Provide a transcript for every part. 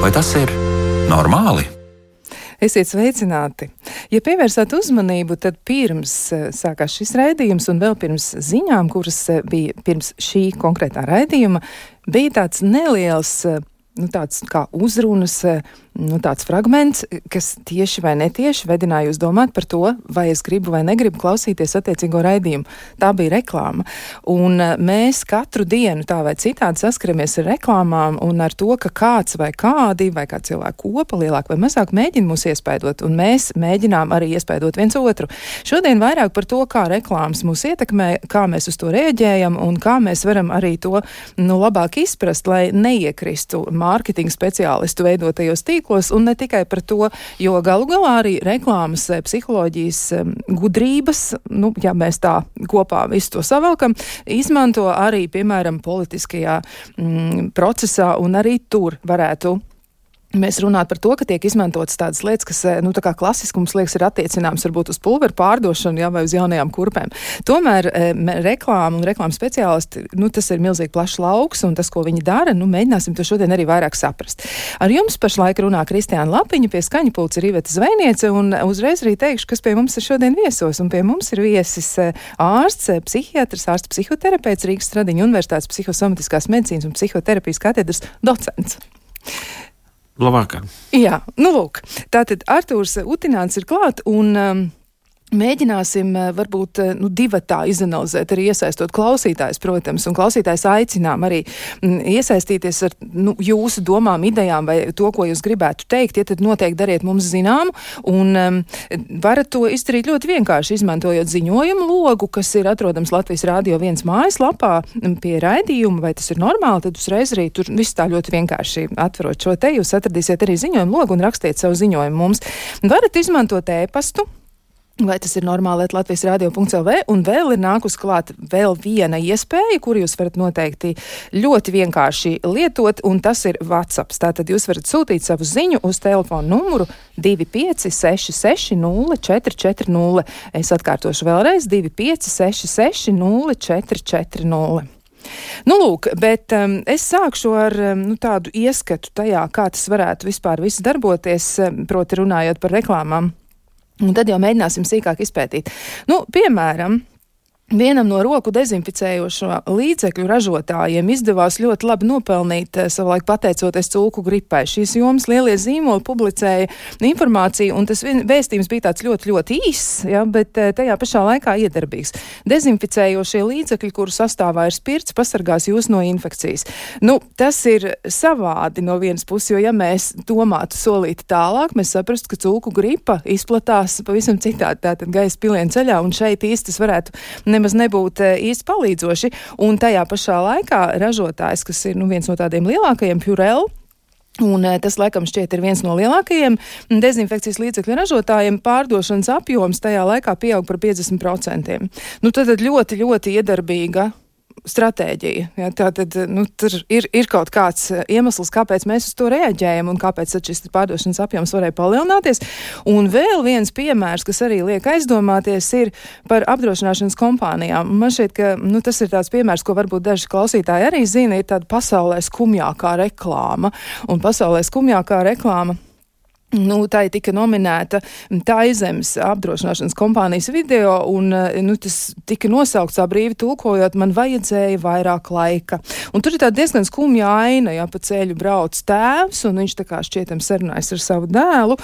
Vai tas ir normāli? Esiet sveicināti! Ja pievērsāt uzmanību, tad pirms eh, sākās šis raidījums un vēl pirms ziņām, kuras eh, bija pirms šī konkrētā raidījuma, bija tāds neliels eh, nu, tāds kā uzrunas, nu, tāds fragments, kas tieši vai netieši vedināja jūs domāt par to, vai es gribu vai negribu klausīties attiecīgo raidījumu. Tā bija reklāma. Un eh, mēs katru dienu tā vai citādi saskaramies ar reklāmām un ar to, ka kāds vai kādi vai kā cilvēku kopa lielāk vai mazāk mēģina mūs iespaidot, un mēs mēģinām arī iespaidot viens otru. Šodien vairāk par to, kā reklāmas mūs ietekmē, kā mēs uz to rēģējam un kā mēs varam arī to nu, labāk izprast, lai neiekristu mārketinga speciālistu veidotajos tīklos, un ne tikai par to, jo galu galā arī reklāmas eh, psiholoģijas gudrības, nu, ja mēs tā kopā visu to savalkam, izmanto arī, piemēram, politiskajā mm, procesā, un arī tur varētu Mēs runājam par to, ka tiek izmantotas tādas lietas, kas, eh, nu, tā kā klasiskums liekas, ir attiecināms varbūt uz pulveru pārdošanu, jā, vai uz jaunajām kurpēm. Tomēr e, reklāma un reklāmas speciālisti, nu, tas ir milzīgi plašs lauks, un tas, ko viņi dara, nu, mēģināsim to šodien arī vairāk saprast. Ar jums pašlaik runā Kristiāna Lapiņa, pie skaņa pulca ir Iveta Zvejniece, un uzreiz arī teikšu, kas pie mums ir šodien viesos, un pie mums ir viesis eh, ārsts, psihiatrs, ārsts psihoterapeits, Rīgas Stradiņa Universitātes psihosomatiskās medicīnas un psihoterapijas katedras docents. Labvakar! Jā, nu lūk, tātad Artūrs Utināns ir klāt un. Um, Mēģināsim eh, varbūt eh, nu, divatā izanalizēt, arī iesaistot klausītājus, protams, un klausītājs aicinām arī mm, iesaistīties ar nu, jūsu domām, idejām vai to, ko jūs gribētu teikt. Ja tad noteikti dariet mums zinām, un um, varat to izdarīt ļoti vienkārši, izmantojot ziņojumu logu, kas ir atrodams Latvijas Rādio viens mājaslapā mm, pie raidījuma, vai tas ir normāli, tad uzreiz arī tur viss tā ļoti vienkārši atverot šo te, jūs atradīsiet arī ziņojumu logu un rakstiet savu ziņojumu mums. Varat izmantot ēpastu Vai tas ir normāli, lai Latvijas radio.clv, un vēl ir nākus klāt vēl viena iespēja, kur jūs varat noteikti ļoti vienkārši lietot, un tas ir WhatsApp. Tātad jūs varat sūtīt savu ziņu uz telefonu numuru 25660440. Es atkārtošu vēlreiz 25660440. Nu, lūk, bet um, es sākšu ar um, nu, tādu ieskatu tajā, kā tas varētu vispār viss darboties, um, proti runājot par reklāmām. Un tad jau mēģināsim sīkāk izpētīt. Nu, piemēram, Vienam no roku dezinficējošo līdzekļu ražotājiem izdevās ļoti labi nopelnīt eh, savulaik pateicoties cūku gripai. Šīs jomas lielie zīmoli publicēja informāciju, un tas vēstījums bija tāds ļoti, ļoti īss, ja, bet eh, tajā pašā laikā iedarbīgs. Dezinficējošie līdzekļi, kuru sastāvā ir spirts, pasargās jūs no infekcijas. Nu, tas ir savādi no vienas puses, jo ja mēs domātu solīti tālāk, mēs saprastu, ka cūku gripa izplatās pavisam citādi, tātad gaisa pilienu ceļā, un šeit īsti tas varētu nemaz nebūt eh, īsti palīdzoši. Un tajā pašā laikā ražotājs, kas ir nu, viens no tādiem lielākajiem, Purell, Un eh, tas, laikam, šķiet, ir viens no lielākajiem dezinfekcijas līdzekļu ražotājiem. Pārdošanas apjoms tajā laikā pieaug par 50%. Nu, tad ļoti, ļoti iedarbīga stratēģija. Ja, tā tad nu, ir, ir kaut kāds eh, iemesls, kāpēc mēs uz to reaģējam un kāpēc šis pārdošanas apjoms varēja palielināties. Un vēl viens piemērs, kas arī liek aizdomāties, ir par apdrošināšanas kompānijām. Man šķiet, ka nu, tas ir tāds piemērs, ko varbūt daži klausītāji arī zina, ir tāda pasaulē skumjākā reklāma. Un pasaulē skumjākā reklāma Nu, tā ir tika nominēta Taizemes apdrošināšanas kompānijas video, un eh, nu, tas tika nosaukts tā brīvi tulkojot, man vajadzēja vairāk laika. Un tur ir tāda diezgan skumja aina, ja pa ceļu brauc tēvs, un viņš tā kā šķietam sarunājas ar savu dēlu,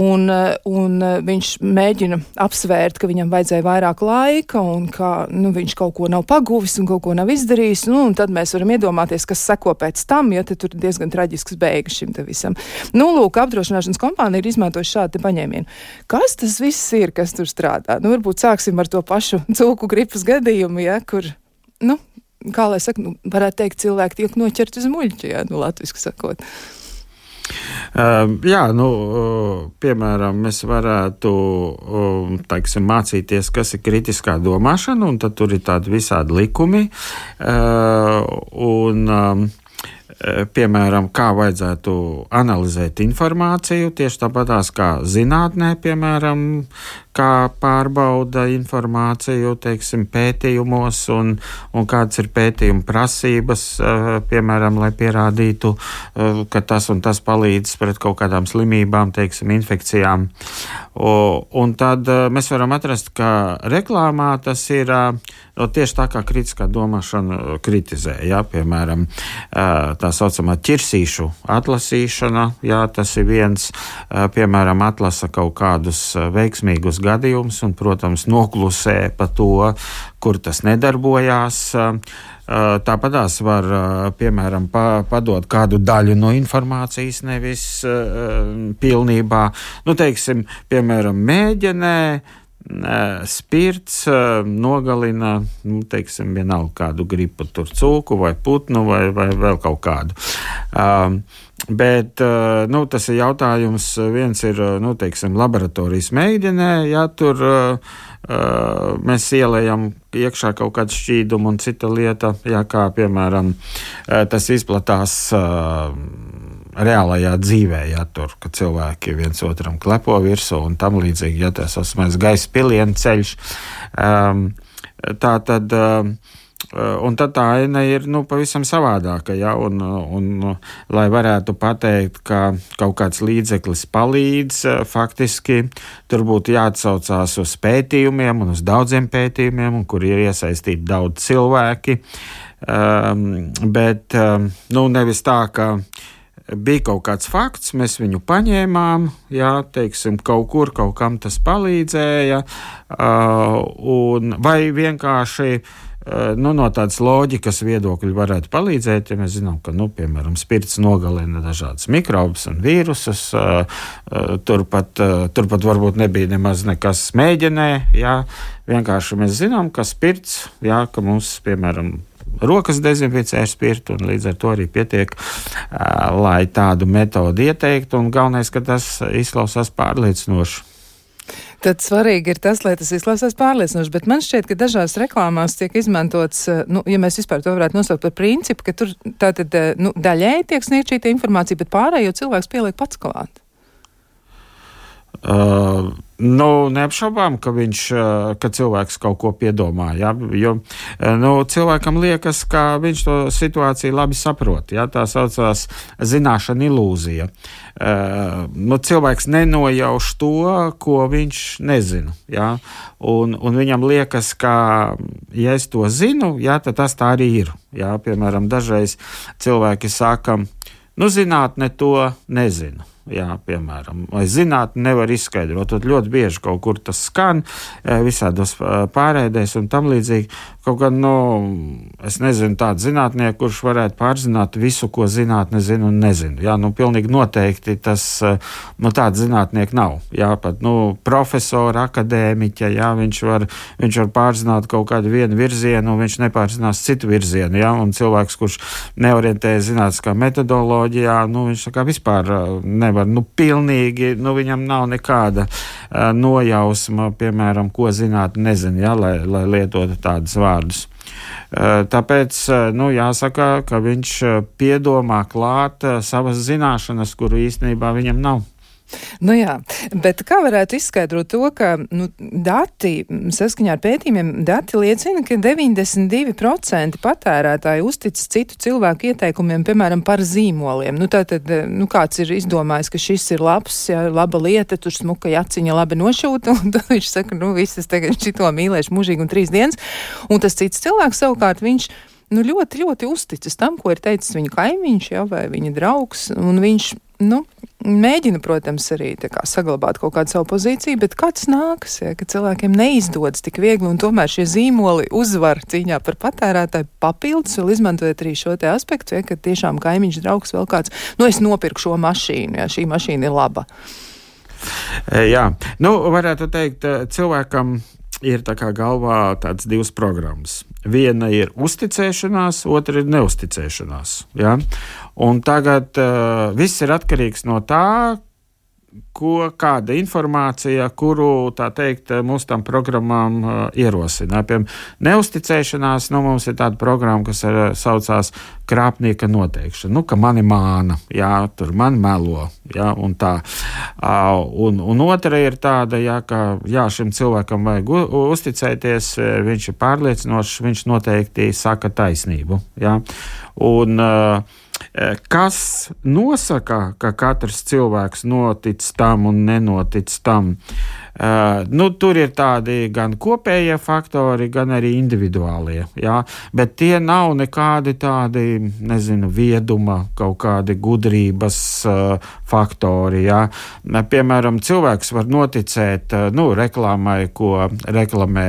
un, un viņš mēģina apsvērt, ka viņam vajadzēja vairāk laika, un ka nu, viņš kaut ko nav paguvis un kaut ko nav izdarījis, nu, un tad mēs varam iedomāties, kas seko pēc tam, ja tur ir diezgan traģisks beigas šim te visam. Nu, lūk, apdrošināšanas kompānija kompānija ir izmantojusi šādu paņēmienu. Kas tas viss ir, kas tur strādā? Nu, varbūt sāksim ar to pašu cūku gripas gadījumu, ja, kur, nu, kā lai saka, nu, varētu teikt, cilvēki tiek noķerti uz muļķi, ja, nu, latviski sakot. Uh, jā, nu, uh, piemēram, mēs varētu uh, teiksim, mācīties, kas ir kritiskā domāšana, un tur ir tādi visādi likumi. Un, piemēram, kā vajadzētu analizēt informāciju, tieši tāpatās kā zinātnē, piemēram, kā pārbauda informāciju, teiksim, pētījumos, un, un kādas ir pētījuma prasības, piemēram, lai pierādītu, ka tas un tas palīdz pret kaut kādām slimībām, teiksim, infekcijām. Un tad mēs varam atrast, ka reklāmā tas ir no, tieši tā, kā kritiskā domāšana kritizē. Jā, piemēram, tā saucamā ķirsīšu atlasīšana, jā, tas ir viens, piemēram, atlasa kaut kādus veiksmīgus gadījums, un, protams, noklusē par to, kur tas nedarbojās. Tāpatās var, piemēram, padot kādu daļu no informācijas, nevis pilnībā. Nu, teiksim, piemēram, mēģinē spirts nogalina, nu, teiksim, vienalga kādu gripu, tur cūku vai putnu vai, vai vēl kaut kādu. Um, Bet nu, tas ir jautājums. Viens ir nu, teiksim, laboratorijas mēģinē, ja tur uh, mēs ielējam iekšā kaut kādu šķīdumu, un cita lieta, ja, kā piemēram tas izplatās. Uh, reālajā dzīvē, ja tur cilvēki viens otram klepo virsū un tam līdzīgi, ja tas ir gaisa pilienu ceļš. Um, tā tad. Um, Un tad tā aina ir nu, pavisam savādāka. Ja? Un, un, lai varētu pateikt, ka kaut kāds līdzeklis palīdz, faktiski tur būtu jāatsaucās uz pētījumiem un uz daudziem pētījumiem, kur ir iesaistīti daudz cilvēki. Um, bet um, nu, nevis tā, ka bija kaut kāds fakts, mēs viņu paņēmām, jā, teiksim, kaut kur kaut kam tas palīdzēja, uh, un, vai vienkārši uh, nu, no tādas loģikas viedokļa varētu palīdzēt, ja mēs zinām, ka, nu, piemēram, spirts nogalina dažādas mikrobus un vīrusus, uh, turpat, turpat varbūt nebija nemaz nekas mēģinē, jā, vienkārši mēs zinām, ka spirts, jā, ka mums, piemēram, rokas dezinficē ar spirtu, un līdz ar to arī pietiek, lai tādu metodi ieteiktu, un galvenais, ka tas izklausās pārliecinoši. Tad svarīgi ir tas, lai tas izklausās pārliecinoši, bet man šķiet, ka dažās reklāmās tiek izmantots, nu, ja mēs vispār to varētu nosaukt par principu, ka tur tātad nu, daļēji tiek sniegt šī informācija, bet pārējo cilvēks pieliek pats klāt. Uh, nu, neapšaubām, ka viņš, ka cilvēks kaut ko piedomā, ja? jo nu, cilvēkam liekas, ka viņš to situāciju labi saprot. Ja? Tā saucās zināšana ilūzija. Uh, nu, cilvēks nenojauš to, ko viņš nezina. Ja? Un, un viņam liekas, ka, ja es to zinu, ja, tad tas tā arī ir. Ja? Piemēram, dažreiz cilvēki saka, nu, zinātne to nezina jā, piemēram, vai zinātnē nevar izskaidrot. Tad ļoti bieži kaut kur tas skan eh, visādos eh, pārēdēs un tam līdzīgi. Kaut gan, nu, es nezinu, tāds zinātnieks, kurš varētu pārzināt visu, ko zinātne zina un nezina. Jā, nu, pilnīgi noteikti tas, eh, nu, tāds zinātnieks nav. Jā, pat, nu, profesora, akadēmiķa, jā, viņš var, viņš var pārzināt kaut kādu vienu virzienu, un viņš nepārzinās citu virzienu, jā, un cilvēks, kurš neorientējas zinātniskā metodoloģijā, nu, viņš tā kā vispār nevar nevar, nu, pilnīgi, nu, viņam nav nekāda uh, nojausma, piemēram, ko zināt, nezinu, ja, lai, lai lietotu tādus vārdus. Tāpēc nu, jāsaka, ka viņš piedomā klāt savas zināšanas, kuru īstenībā viņam nav. Nu jā, bet kā varētu izskaidrot to, ka nu, dati, saskaņā ar pētījumiem, dati liecina, ka 92% patērētāji uztic citu cilvēku ieteikumiem, piemēram, par zīmoliem. Nu, tātad, nu, kāds ir izdomājis, ka šis ir labs, jā, laba lieta, tur smuka jaciņa labi nošūta, un tad viņš saka, nu, viss es tagad šito mīlēšu mūžīgi un trīs dienas, un tas cits cilvēks savukārt viņš nu, ļoti, ļoti uzticas tam, ko ir teicis viņa kaimiņš ja, vai viņa draugs. Viņš nu, mēģina, protams, arī kā, saglabāt kaut kādu savu pozīciju, bet kāds nākas, ja, ka cilvēkiem neizdodas tik viegli, un tomēr šie zīmoli uzvar cīņā par patērētāju papildus, vēl izmantojot arī šo te aspektu, ja, ka tiešām kaimiņš draugs vēl kāds, nu, es nopirku šo mašīnu, ja šī mašīna ir laba. E, jā, nu, varētu teikt, e, cilvēkam ir tā galvā tādas divas programmas. Viena ir uzticēšanās, otra ir neusticēšanās. Ja? Un tagad uh, viss ir atkarīgs no tā, ko, kāda informācija, kuru, teikt, mūsu tam programmām uh, ierosina. Piemēram, neusticēšanās, nu, mums ir tāda programma, kas ir, saucās krāpnieka noteikšana. Nu, ka mani māna, jā, tur man melo, jā, un tā. Uh, un, un otra ir tāda, jā, ka, jā, šim cilvēkam vajag uzticēties, viņš ir pārliecinošs, viņš noteikti saka taisnību, jā. Un, uh, Eh, kas nosaka, ka katrs cilvēks notic tam un nenotic tam? Uh, nu, tur ir tādi gan kopējie faktori, gan arī individuālie. Jā, bet tie nav nekādi tādi, nezinu, vieduma, kaut kādi gudrības uh, faktori. Jā. Piemēram, cilvēks var noticēt uh, nu, reklāmai, ko reklamē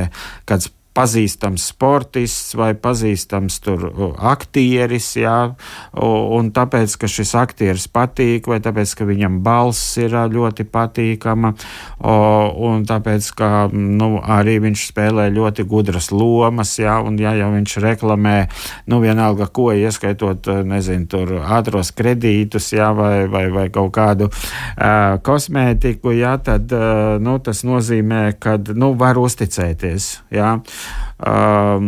kāds pazīstams sportists vai pazīstams tur aktieris, jā, un tāpēc, ka šis aktieris patīk, vai tāpēc, ka viņam balss ir ļoti patīkama, un tāpēc, ka nu, arī viņš spēlē ļoti gudras lomas, jā, un ja jau viņš reklamē, nu vienalga ko, ieskaitot, nezinu, tur ātros kredītus, jā, vai, vai, vai kaut kādu uh, kosmētiku, jā, tad, uh, nu, tas nozīmē, ka, nu, var uzticēties, jā. Um,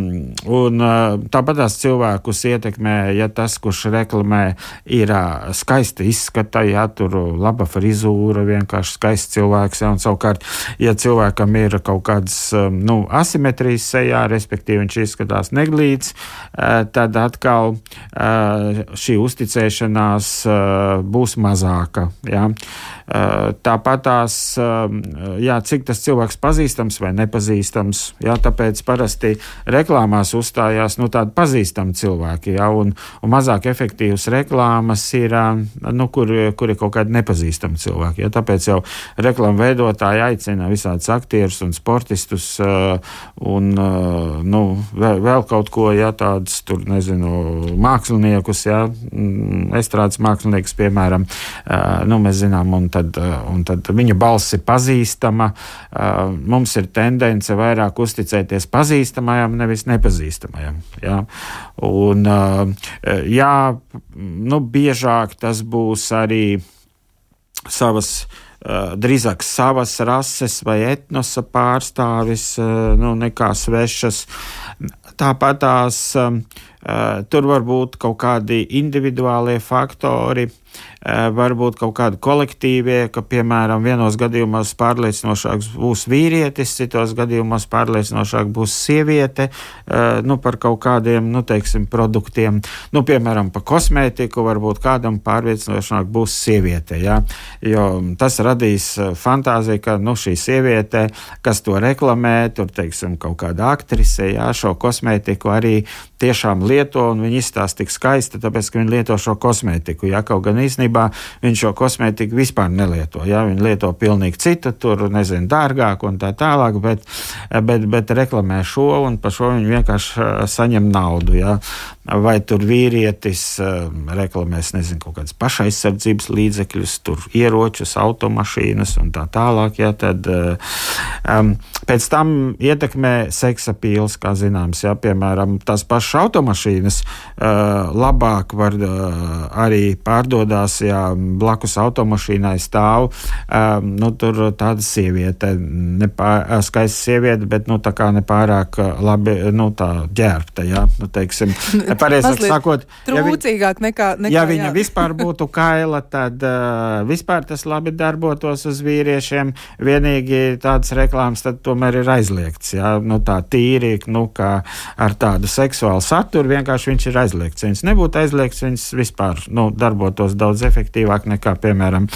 un tāpat tās cilvēkus ietekmē, ja tas, kurš reklamē, ir skaisti izskata, ja tur laba frizūra, vienkārši skaists cilvēks, ja, un savukārt, ja cilvēkam ir kaut kādas nu, asimetrijas sejā, respektīvi viņš izskatās neglīts, tad atkal šī uzticēšanās būs mazāka. Ja. Tāpat tās, jā, cik tas cilvēks pazīstams vai nepazīstams, jā, tāpēc parasti reklāmās uzstājās nu, tādi pazīstami cilvēki, jā, un, un mazāk efektīvas reklāmas ir, nu, kur, kur ir kaut kādi nepazīstami cilvēki. Jā, tāpēc jau reklāmu veidotāji aicina visādus aktierus un sportistus un nu, vēl, vēl kaut ko, jā, tādus tur, nezinu, māksliniekus, jā, mm, estrādes mākslinieks, piemēram, nu, mēs zinām, un tad, un tad viņa balss ir pazīstama. Mums ir tendence vairāk uzticēties pazīstamajam, nevis nepazīstamajam. Jā. Un, jā, nu, biežāk tas būs arī savas drīzāk savas rases vai etnosa pārstāvis, nu, nekā svešas. Tāpat tās tur var būt kaut kādi individuālie faktori, Eh, varbūt kaut kādi kolektīvie, ka, piemēram, vienos gadījumos pārliecinošāks būs vīrietis, citos gadījumos pārliecinošāk būs sieviete, nu, par kaut kādiem, nu, teiksim, produktiem, nu, piemēram, par kosmētiku, varbūt kādam pārliecinošāk būs sieviete, ja? jo tas radīs fantāziju, ka, nu, šī sieviete, kas to reklamē, tur, teiksim, kaut kāda aktrise, ja, šo kosmētiku arī tiešām lieto, un viņi izstāsta tik skaisti, tāpēc, ka viņi lieto šo kosmētiku, ja, kaut gan īstenībā viņš šo kosmētiku vispār nelieto. Ja? Viņi lieto pilnīgi citu, tur nezinu, dārgāk un tā tālāk, bet, bet, bet reklamē šo un par šo viņi vienkārši eh, saņem naudu. Ja? Vai tur vīrietis eh, reklamēs, nezinu, kaut kādas pašaizsardzības līdzekļus, tur ieročus, automašīnas un tā tālāk, ja? tad um, pēc tam ietekmē seksa pīls, kā zināms, ja? piemēram, tās pašas automašīnas uh, labāk var uh, arī pārdodās ja blakus automašīnai stāv um, nu, tāda sieviete, nepār, skaista sieviete, bet nu, tā kā nepārāk labi nu, ģērbta. Ja? Nu, teiksim, pareizāk sakot, trūcīgāk ja nekā, nekā. Ja viņa jā. vispār būtu kaila, tad uh, vispār tas labi darbotos uz vīriešiem. Vienīgi tādas reklāmas tad tomēr ir aizliegts. Ja? Nu, tā tīri, nu, kā ar tādu seksuālu saturu, vienkārši viņš ir aizliegts. Viņš nebūtu aizliegts, viņš vispār nu, darbotos daudz efektīvāk nekā, piemēram,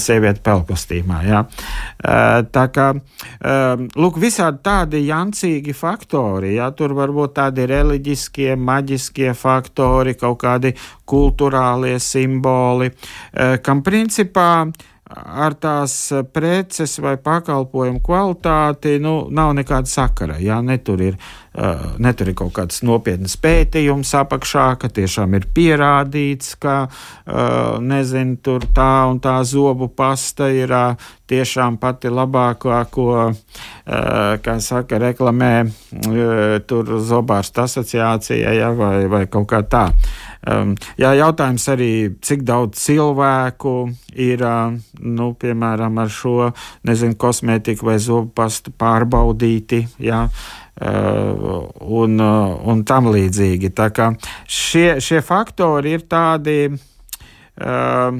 sieviete pelkostīmā. Ja? Tā kā, lūk, visādi tādi jancīgi faktori, ja? tur var būt tādi reliģiskie, maģiskie faktori, kaut kādi kultūrālie simboli, kam principā ar tās preces vai pakalpojumu kvalitāti nu, nav nekāda sakara. Jā, netur ir, uh, netur ir kaut kāds nopietns pētījums apakšā, ka tiešām ir pierādīts, ka uh, nezinu, tur tā un tā zobu pasta ir uh, tiešām pati labākā, ko, kā saka, reklamē tur zobārsta asociācija ja, vai, vai kaut kā tā. Um, jā, jautājums arī, cik daudz cilvēku ir, uh, nu, piemēram, ar šo, nezinu, kosmētiku vai zobu pastu pārbaudīti, jā. Uh, un, uh, un tam līdzīgi. Tā kā šie, šie faktori ir tādi uh,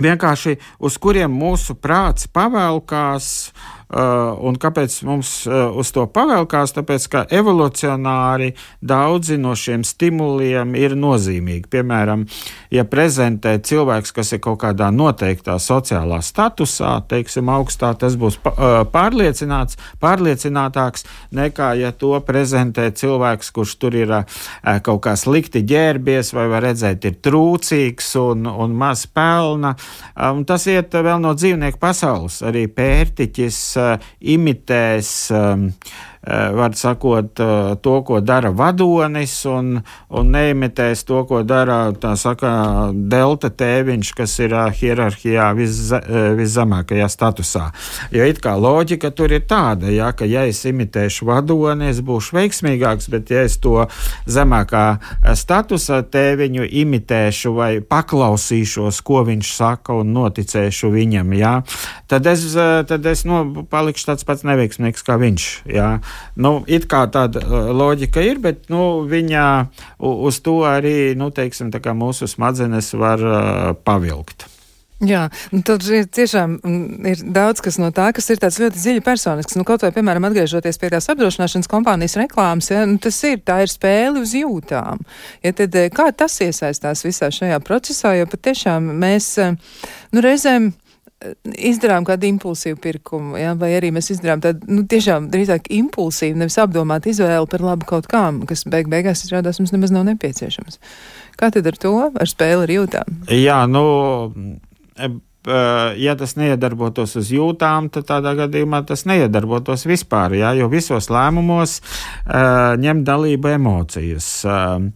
vienkārši, uz kuriem mūsu prāts pavēlkās, Uh, un kāpēc mums uh, uz to pavēlkās? Tāpēc, ka evolucionāri daudzi no šiem stimuliem ir nozīmīgi. Piemēram, ja prezentē cilvēks, kas ir kaut kādā noteiktā sociālā statusā, teiksim, augstā, tas būs uh, pārliecināts, pārliecinātāks nekā, ja to prezentē cilvēks, kurš tur ir kaut kā slikti ģērbies, vai var redzēt, ir trūcīgs un, un maz pelna. Un tas iet vēl no dzīvnieku pasaules. Arī pērtiķis Uh, imitēs um, Eh, var sakot, eh, to, ko dara vadonis, un, un neimitēs to, ko dara saka, delta tēviņš, kas ir eh, hierarhijā visza, viszemākajā statusā. Jo it kā loģika tur ir tāda, ja, ka ja es imitēšu vadoni, es būšu veiksmīgāks, bet ja es to zemākā statusa tēviņu imitēšu vai paklausīšos, ko viņš saka, un noticēšu viņam, ja, tad es, tad es nu, palikšu tāds pats neveiksmīgs kā viņš. Ja. Nu, it kā tāda uh, loģika ir, bet nu, viņa uz to arī nu, teiksim, mūsu smadzenes var uh, pavilkt. Jā, tad ir tiešām mm, ir daudz kas no tā, kas ir tāds ļoti dziļi personisks. Nu, kaut vai, piemēram, atgriežoties pie tās apdrošināšanas kompānijas reklāmas, ja, nu, tas ir, tā ir spēle uz jūtām. Ja, tad eh, kā tas iesaistās visā šajā procesā, jo patiešām mēs, eh, nu, reizēm izdarām kādu impulsīvu pirkumu, ja? vai arī mēs izdarām tādu, nu, tiešām drīzāk impulsīvu, nevis apdomātu izvēli par labu kaut kām, kas beig beigās izrādās mums nemaz nav nepieciešams. Kā tad ar to, ar spēli ar jūtām? Jā, nu. Ja tas neiedarbotos uz jūtām, tad tādā gadījumā tas neiedarbotos vispār. Jā, jo visos lēmumos uh, ņem dalību emocijas. Uh,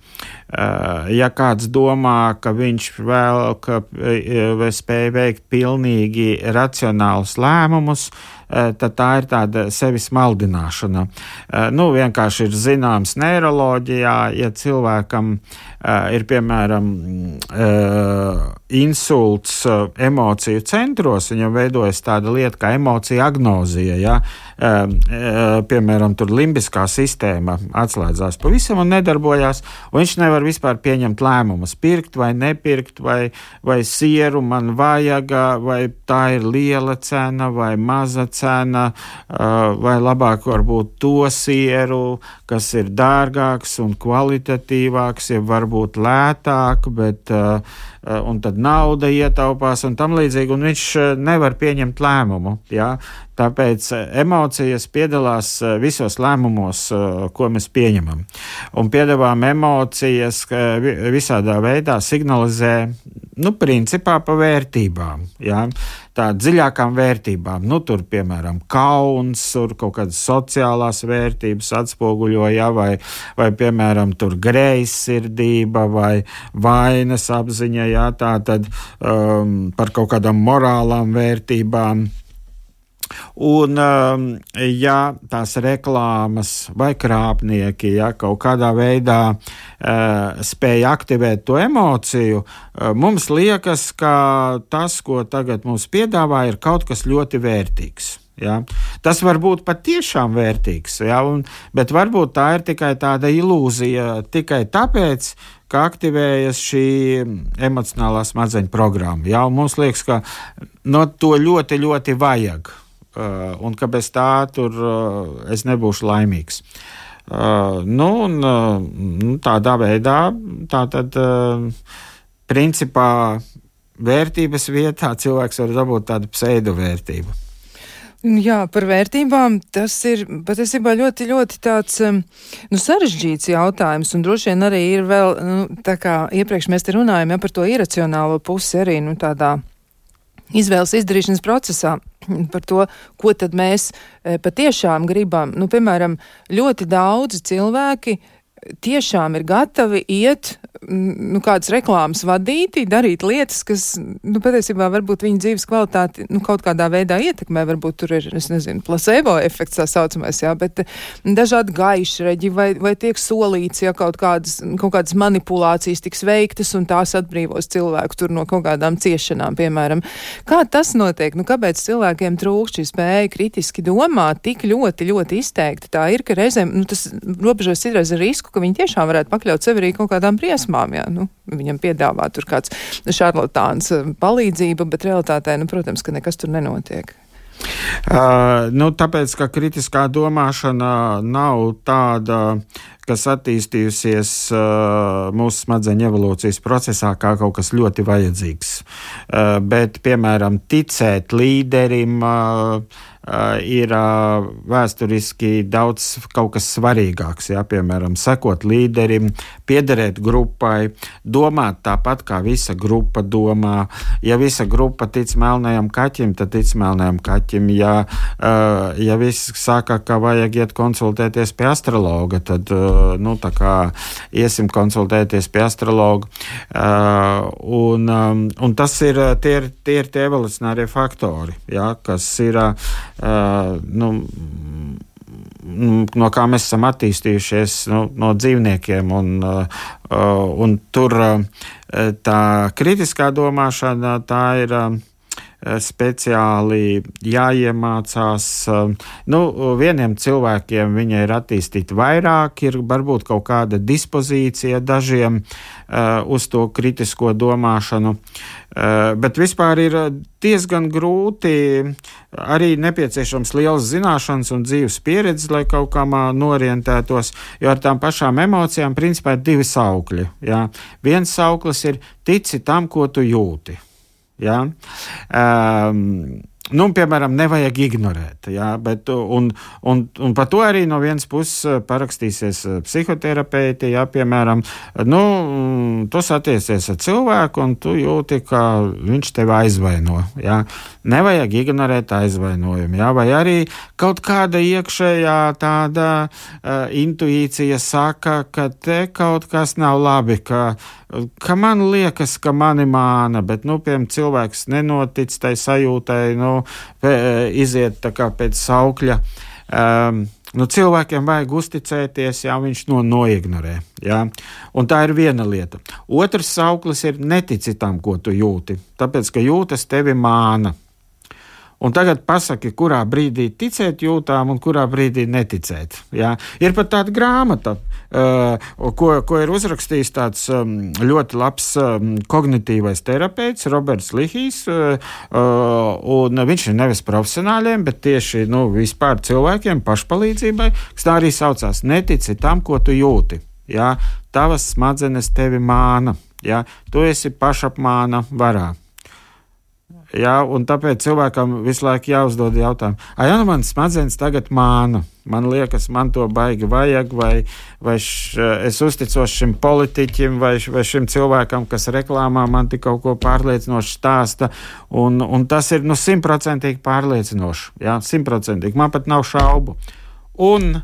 Eh, ja kāds domā, ka viņš vēl ka, eh, spēj veikt pilnīgi racionālus lēmumus, tad tā ir tāda sevis maldināšana. Nu, vienkārši ir zināms neiroloģijā, ja cilvēkam ir piemēram insults emociju centros, viņam veidojas tāda lieta kā emocija agnozija. Ja? Piemēram, tur limbiskā sistēma atslēdzās pavisam un nedarbojās, un viņš nevar nevar vispār pieņemt lēmumus, pirkt vai nepirkt, vai, vai sieru man vajag, vai tā ir liela cena vai maza cena, vai labāk varbūt to sieru, kas ir dārgāks un kvalitatīvāks, ja varbūt lētāk, bet un tad nauda ietaupās un tam līdzīgi, un viņš nevar pieņemt lēmumu. Ja? Tāpēc eh, emocijas piedalās eh, visos lēmumos, eh, ko mēs pieņemam. Un piedāvām emocijas visādā veidā signalizē, nu, principā pa vērtībām. Ja? Tā dziļākām vērtībām, nu, tur, piemēram, kauns, tur kaut kādas sociālās vērtības atspoguļo, ja, vai, vai, piemēram, tur greizsirdība vai vainas apziņa, ja, tā tad um, par kaut kādām morālām vērtībām Un, um, ja tās reklāmas vai krāpnieki ja, kaut kādā veidā uh, spēj aktivēt to emociju, uh, mums liekas, ka tas, ko tagad mums piedāvā, ir kaut kas ļoti vērtīgs. Ja? Tas var būt patiešām vērtīgs, ja? Un, bet varbūt tā ir tikai tāda ilūzija, tikai tāpēc, ka aktivējas šī emocionālā smadzeņu programma. Ja? Un mums liekas, ka no to ļoti, ļoti vajag. Uh, un ka bez tā tur uh, es nebūšu laimīgs. Uh, nu, un, nu, tādā veidā tā tad, principā, vērtības vietā cilvēks var dabūt tādu pseidovērtību. Jā, par vērtībām tas ir patiesībā ļoti, ļoti tāds nu, sarežģīts jautājums, un droši vien arī ir vēl, nu, tā kā iepriekš mēs te runājam ja, par to iracionālo pusi arī, nu, tādā izvēles izdarīšanas procesā par to, ko tad mēs e, patiešām gribam. Nu, piemēram, ļoti daudzi cilvēki tiešām ir gatavi iet nu, kādas reklāmas vadīti, darīt lietas, kas, nu, patiesībā varbūt viņa dzīves kvalitāti, nu, kaut kādā veidā ietekmē, varbūt tur ir, es nezinu, placebo efekts tā saucamais, jā, bet dažādi gaišreģi vai, vai tiek solīts, ja kaut kādas, kaut kādas manipulācijas tiks veiktas un tās atbrīvos cilvēku tur no kaut kādām ciešanām, piemēram. Kā tas notiek? Nu, kāpēc cilvēkiem trūkst šī spēja kritiski domāt tik ļoti, ļoti izteikti? Tā ir, ka reizēm, nu, tas robežos citreiz ar risku, ka viņi tiešām varētu pakļaut sevi arī kaut kādām briesmām. Jā, nu, viņam piedāvā tur kāds šarlatāns eh, palīdzība, bet realitātē, nu, protams, ka nekas tur nenotiek. Uh, nu, tāpēc, ka kritiskā domāšana nav tāda, kas attīstījusies uh, mūsu smadzeņu evolūcijas procesā kā kaut kas ļoti vajadzīgs. Uh, bet, piemēram, ticēt līderim, Uh, ir uh, vēsturiski daudz kaut kas svarīgāks. Ja? Piemēram, sekot līderim, piederēt grupai, domāt tāpat kā visa grupa domā. Ja visa grupa tic melnajam kaķim, tad tic melnajam kaķim. Ja, uh, ja viss saka, ka vajag iet konsultēties pie astrologa, tad nu, iesim konsultēties pie astrologa. Un, un tas ir tie, ir, tie evolucionārie faktori, ja? kas ir nu, no kā mēs esam attīstījušies nu, no dzīvniekiem. Un, uh, un tur uh, tā kritiskā domāšana tā ir speciāli jāiemācās. Nu, vieniem cilvēkiem viņa ir attīstīta vairāk, ir varbūt kaut kāda dispozīcija dažiem uz to kritisko domāšanu. Bet vispār ir diezgan grūti, arī nepieciešams liels zināšanas un dzīves pieredze, lai kaut kā norientētos, jo ar tām pašām emocijām principā ir divi saukļi. Jā. Viens sauklis ir tici tam, ko tu jūti. Ja? Um, Nu, piemēram, nevajag ignorēt. Jā, bet, un, un, un par to arī no vienas puses eh, parakstīsies eh, psihoterapeiti. Jā, piemēram, nu, tu satiecies ar cilvēku, un tu jūti, ka viņš tevi aizvaino. Jā. Nevajag ignorēt aizvainojumu. Jā, vai arī kaut kāda iekšējā tāda uh, intuīcija saka, ka te kaut kas nav labi, ka ka man liekas, ka mani māna, bet, nu, piemēram, cilvēks nenotic tai sajūtai, nu, iziet tā kā pēc saukļa. Um, Nu, cilvēkiem vajag uzticēties, ja viņš no noignorē. Ja? Un tā ir viena lieta. Otrs sauklis ir netici tam, ko tu jūti. Tāpēc, ka jūtas tevi māna. Un tagad pasaki, kurā brīdī ticēt jūtām un kurā brīdī neticēt. Jā. Ir pat tāda grāmata, uh, ko, ko ir uzrakstījis tāds um, ļoti labs um, kognitīvais terapeits, Roberts Lihijs. Uh, uh, viņš ir nevis profesionāļiem, bet tieši nu, vispār cilvēkiem pašpalīdzībai, kas tā arī saucās. Netici tam, ko tu jūti. Jā. Tavas smadzenes tevi māna. Jā. Tu esi pašapmāna varā. Jā, un tāpēc cilvēkam visu laiku jāuzdod jautājumu, vai nu man smadzenes tagad māna? Man liekas, man to baigi vajag, vai, vai š, es uzticos šim politiķim, vai, vai šim cilvēkam, kas reklāmā man tik kaut ko pārliecinoši stāsta. Un, un tas ir nu, simtprocentīgi pārliecinoši. Jā, simtprocentīgi. Man pat nav šaubu. Un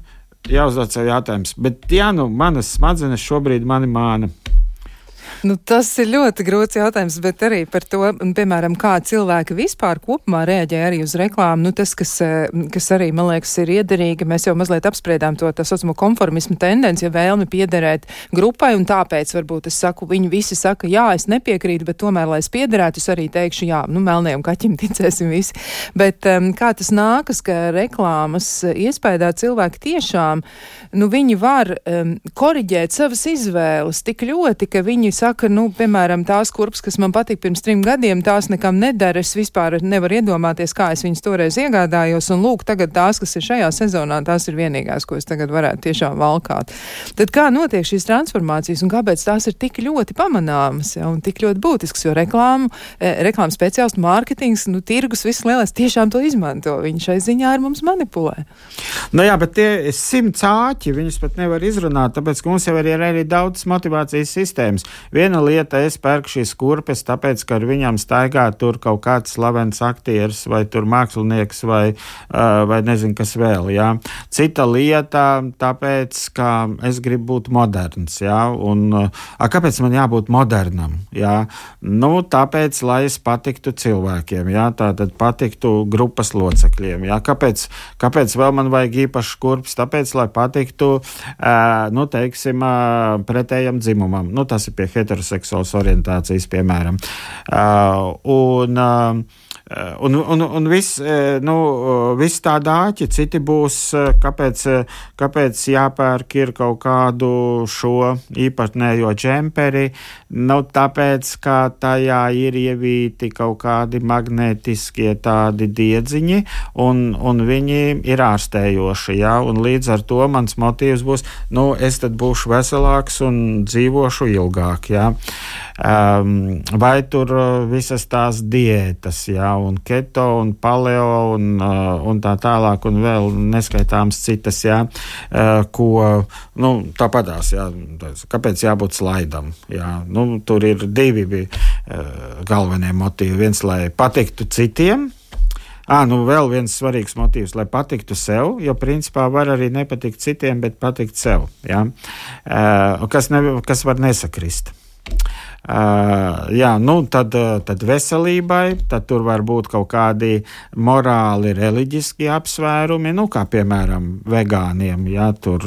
jāuzdod sev jautājums, bet ja nu manas smadzenes šobrīd mani māna, Nu, tas ir ļoti grūts jautājums, bet arī par to, piemēram, kā cilvēki vispār kopumā reaģē arī uz reklāmu. Nu, tas, kas, eh, kas arī, man liekas, ir iederīgi, mēs jau mazliet apspriedām to tā saucamo konformismu tendenci, ja vēlmi piederēt grupai, un tāpēc varbūt es saku, viņi visi saka, jā, es nepiekrītu, bet tomēr, lai es piederētu, es arī teikšu, jā, nu, melniem kaķim ticēsim visi. Bet um, kā tas nākas, ka reklāmas iespējā cilvēki tiešām, nu, viņi var um, koriģēt savas izvēles tik ļoti, ka viņi saka, saka, nu, piemēram, tās kurpes, kas man patika pirms trim gadiem, tās nekam nedara. Es vispār nevaru iedomāties, kā es viņas toreiz iegādājos. Un lūk, tagad tās, kas ir šajā sezonā, tās ir vienīgās, ko es tagad varētu tiešām valkāt. Tad kā notiek šīs transformācijas un kāpēc tās ir tik ļoti pamanāmas ja, un tik ļoti būtiskas? Jo reklāmu, e, reklāmas speciālistu mārketings, nu, tirgus viss lielais tiešām to izmanto. Viņi šai ziņā ar mums manipulē. Nu jā, bet tie simts āķi, viņus pat nevar izrunāt, tāpēc, ka mums jau ir arī daudz motivācijas sistēmas Viena lieta, es pērku šīs kurpes, tāpēc, ka ar viņām staigā tur kaut kāds slavens aktieris vai tur mākslinieks vai, uh, vai nezinu, kas vēl. Jā. Cita lieta, tāpēc, ka es gribu būt moderns. Jā, un, uh, kāpēc man jābūt modernam? Jā? Nu, tāpēc, lai es patiktu cilvēkiem, jā, tā tad patiktu grupas locekļiem. Jā. Kāpēc, kāpēc vēl man vajag īpašs kurps? Tāpēc, lai patiktu, uh, nu, teiksim, uh, pretējam dzimumam. Nu, tas ir pie heteroseksuālas orientācijas, piemēram. Uh, un, uh, Un, un, un viss nu, vis tā dāķi, citi būs, kāpēc, kāpēc jāpērk ir kaut kādu šo īpatnējo džemperi, nu, tāpēc, ka tajā ir ievīti kaut kādi magnetiskie tādi diedziņi, un, un viņi ir ārstējoši, jā, un līdz ar to mans motīvs būs, nu, es tad būšu veselāks un dzīvošu ilgāk, jā. Um, vai tur visas tās diētas, jā, un keto, un paleo, un, uh, un tā tālāk, un vēl neskaitāms citas, jā, uh, ko, nu, tāpatās, jā, kāpēc jābūt slaidam, jā, nu, tur ir divi uh, galvenie motīvi. Viens, lai patiktu citiem, À, nu vēl viens svarīgs motīvs, lai patiktu sev, jo principā var arī nepatikt citiem, bet patikt sev. Ja? Uh, kas, ne, kas var nesakrist. Jā, nu, tad, tad veselībai, tad tur var būt kaut kādi morāli, reliģiski apsvērumi, nu, kā piemēram vegāniem, jā, tur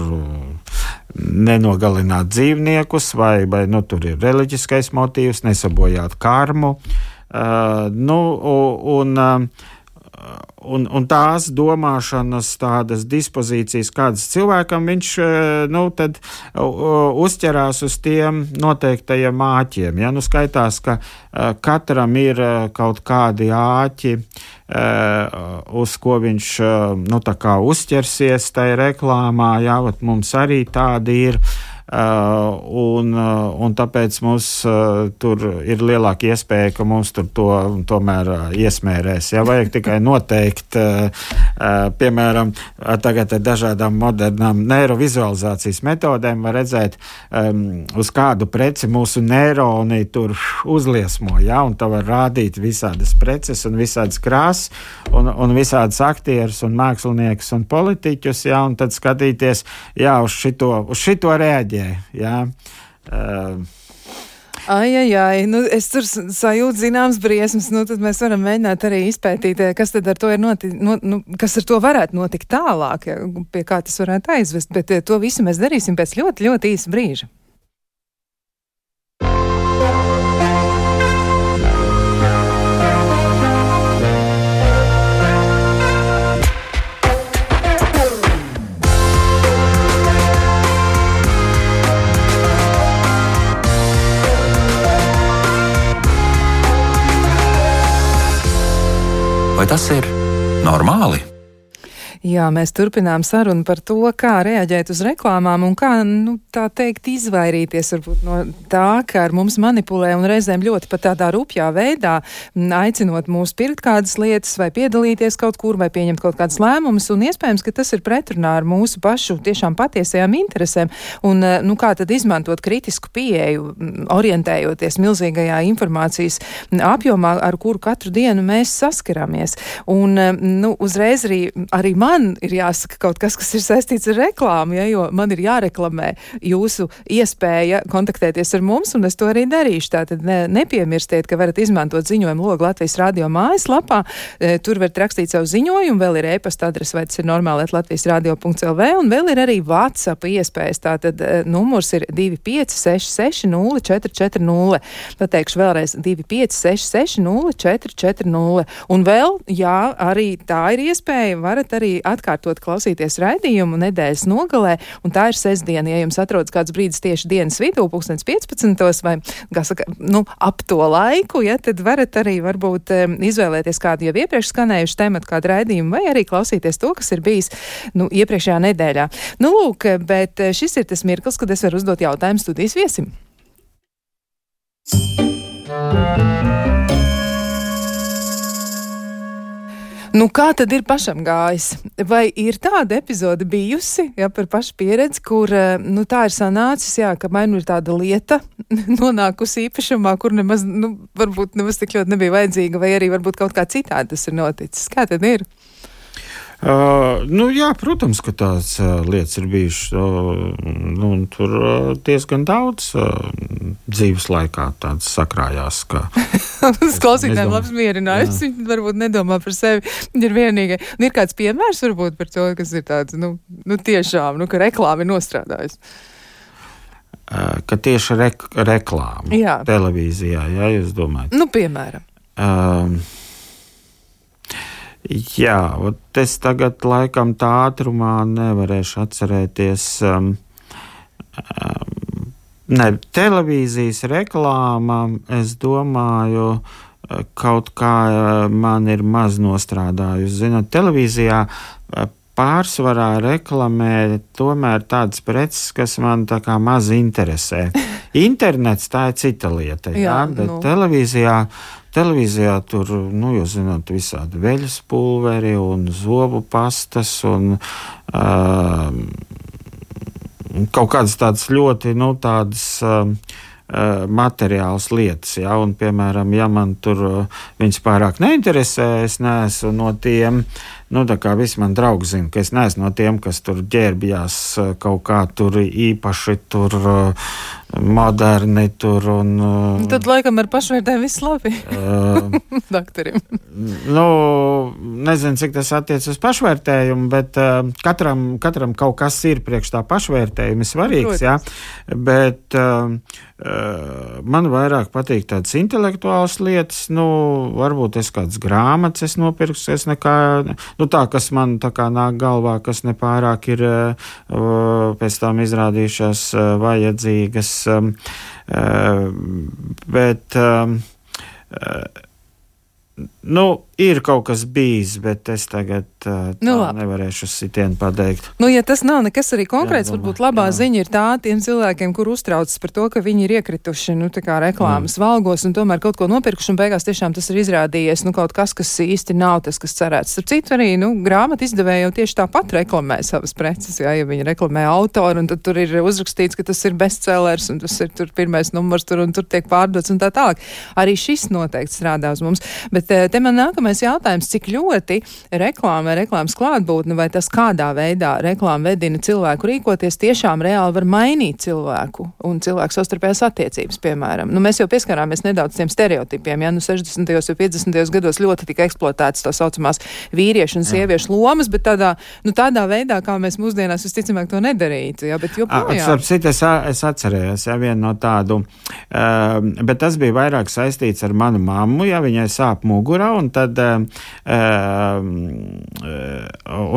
nenogalināt dzīvniekus, vai, vai nu, tur ir reliģiskais motīvs, nesabojāt karmu. Uh, nu, un, uh, un, un tās domāšanas, tādas dispozīcijas, kādas cilvēkam viņš eh, nu, tad, uzķerās uz tiem noteiktajiem āķiem. Ja? Nu, skaitās, ka eh, katram ir eh, kaut kādi āķi, uz ko viņš nu, uzķersies tajā reklāmā. Jā, mums arī tādi ir. Uh, un, uh, un tāpēc mums uh, tur ir lielāka iespēja, ka mums tur to tomēr iesmērēs. Ja vajag tikai noteikt, piemēram, tagad ar dažādām modernām neirovizualizācijas metodēm var redzēt, um, uz kādu preci mūsu neironi tur uzliesmo, ja, un tā var rādīt visādas preces un visādas krāsas un, un visādas aktierus un māksliniekus un politiķus, ja, un tad skatīties, jā, uz šito, uz šito reaģēt reaģē. Jā. Uh, Ai, ai, ai, nu, es tur sajūtu zināmas briesmas, nu, tad mēs varam mēģināt arī izpētīt, eh, kas tad ar to ir noticis, nu, nu, kas ar to varētu notikt tālāk, ja, pie kā tas varētu aizvest, bet eh, to visu mēs darīsim pēc ļoti, ļoti īsa brīža. Vai tas ir normāli? Jā, mēs turpinām sarunu par to, kā reaģēt uz reklāmām un kā, nu, tā teikt, izvairīties varbūt no tā, ka ar mums manipulē un reizēm ļoti pat tādā rupjā veidā, aicinot mūs pirkt kādas lietas vai piedalīties kaut kur vai pieņemt kaut kādas lēmumus, un iespējams, ka tas ir pretrunā ar mūsu pašu tiešām patiesajām interesēm, un, eh, nu, kā tad izmantot kritisku pieeju, orientējoties milzīgajā informācijas apjomā, ar kuru katru dienu mēs saskaramies. Un, eh, nu, uzreiz arī, arī man man ir jāsaka kaut kas, kas ir saistīts ar reklāmu, ja, jo man ir jāreklamē jūsu iespēja kontaktēties ar mums, un es to arī darīšu. Tātad ne, nepiemirstiet, ka varat izmantot ziņojumu logu Latvijas radio mājaslapā. E, tur varat rakstīt savu ziņojumu, vēl ir e-pasta adrese, vai tas ir normāli Latvijas radio.lv, un vēl ir arī WhatsApp iespējas. Tātad e, numurs ir 2566 0440. Pateikšu vēlreiz 2566 0440. Un vēl, jā, arī tā ir iespēja, varat arī atkārtot klausīties raidījumu nedēļas nogalē, un tā ir sestdiena. Ja jums atrodas kāds brīdis tieši dienas vidū, 2015. vai, kā saka, nu, ap to laiku, ja, tad varat arī varbūt izvēlēties kādu jau iepriekš skanējušu tematu, kādu raidījumu, vai arī klausīties to, kas ir bijis, nu, iepriekšējā nedēļā. Nu, lūk, bet eh, šis ir tas mirklis, kad es varu uzdot jautājumu studijas viesim. Thank you. Nu, kā tad ir pašam gājis? Vai ir tāda epizode bijusi, ja par pašu pieredzi, kur eh, nu, tā ir sanācis, jā, ka vai nu ir tāda lieta nonākusi īpašumā, kur nemaz, nu, varbūt nemaz tik ļoti nebija vajadzīga, vai arī varbūt kaut kā citādi tas ir noticis? Kā tad ir? Uh, nu, jā, protams, ka tādas uh, lietas ir bijušas. Uh, nu, tur uh, diezgan daudz uh, dzīves laikā tādas sakrājās. Ka, Tas klausītājiem labs mierinājums. Viņi varbūt nedomā par sevi. Viņi ir vienīgie. Un ir kāds piemērs varbūt par to, kas ir tāds, nu, nu tiešām, nu, ka reklāma ir nostrādājusi. Uh, ka tieši rek reklāma Jā. televīzijā, ja jūs domājat. Nu, piemēram. Uh, Jā, es tagad laikam tā ātrumā nevarēšu atcerēties. Um, um, ne, televīzijas reklāma, es domāju, kaut kā man ir maz nostrādājusi. Zinot, televīzijā pārsvarā reklamē tomēr tādas preces, kas man tā kā maz interesē. Internets tā ir cita lieta, jā, jā bet nu. televīzijā Televīzijā tur, nu, jūs zināt, visādi veļas pulveri un zobu pastas un uh, kaut kādas tādas ļoti, nu, tādas. Uh, materiāls lietas. Ja, un, piemēram, ja man tur viņas pārāk neinteresē, es neesmu no tiem, nu, tā kā visi mani draugi zina, ka es neesmu no tiem, kas tur ģērbjās kaut kā tur īpaši tur moderni tur. Un, uh, Tad, laikam, ar pašvērtēm viss labi. Doktorim. nu, nezinu, cik tas attiec uz pašvērtējumu, bet uh, katram, katram kaut kas ir priekš tā pašvērtējuma svarīgs. Jā, bet uh, man vairāk patīk tādas intelektuālas lietas. Nu, varbūt es kādas grāmatas es nopirkšu, es nekā, nu, tā, kas man tā kā nāk galvā, kas nepārāk ir uh, pēc tam izrādījušās uh, vajadzīgas uh, bet Nu, ir kaut kas bijis, bet es tagad uh, nu, nevarēšu sitienu pateikt. Nu, ja tas nav nekas arī konkrēts, jā, domā, varbūt labā jā. ziņa ir tā tiem cilvēkiem, kur uztraucas par to, ka viņi ir iekrituši nu, reklāmas mm. valgos un tomēr kaut ko nopirkuši, un beigās tiešām tas ir izrādījies nu, kaut kas, kas īsti nav tas, kas cerēts. Starp citu, arī nu, grāmatu izdevēja jau tieši tāpat reklamē savas preces, jā, ja viņi reklamē autoru, un tad tur ir uzrakstīts, ka tas ir bestsellers, un tas ir tur pirmais numurs, tur, un tur tiek pārdots un tā tālāk. Arī šis noteikti strādā uz mums. Bet Bet eh, te man nākamais jautājums, cik ļoti reklāma vai reklāmas klātbūtne vai tas kādā veidā reklāma vedina cilvēku rīkoties tiešām reāli var mainīt cilvēku un cilvēku savstarpējās attiecības, piemēram. Nu, mēs jau pieskarāmies nedaudz tiem stereotipiem, ja nu 60. un 50. gados ļoti tika eksploatētas tā saucamās vīriešu un sieviešu lomas, bet tādā, nu, tādā veidā, kā mēs mūsdienās visticamāk to nedarītu. Ja, bet joprojām. Es, es, es atcerējos ja, vienu no tādu, uh, bet tas bija vairāk saistīts ar manu mammu, ja viņai sāp mugurā, un tad, uh,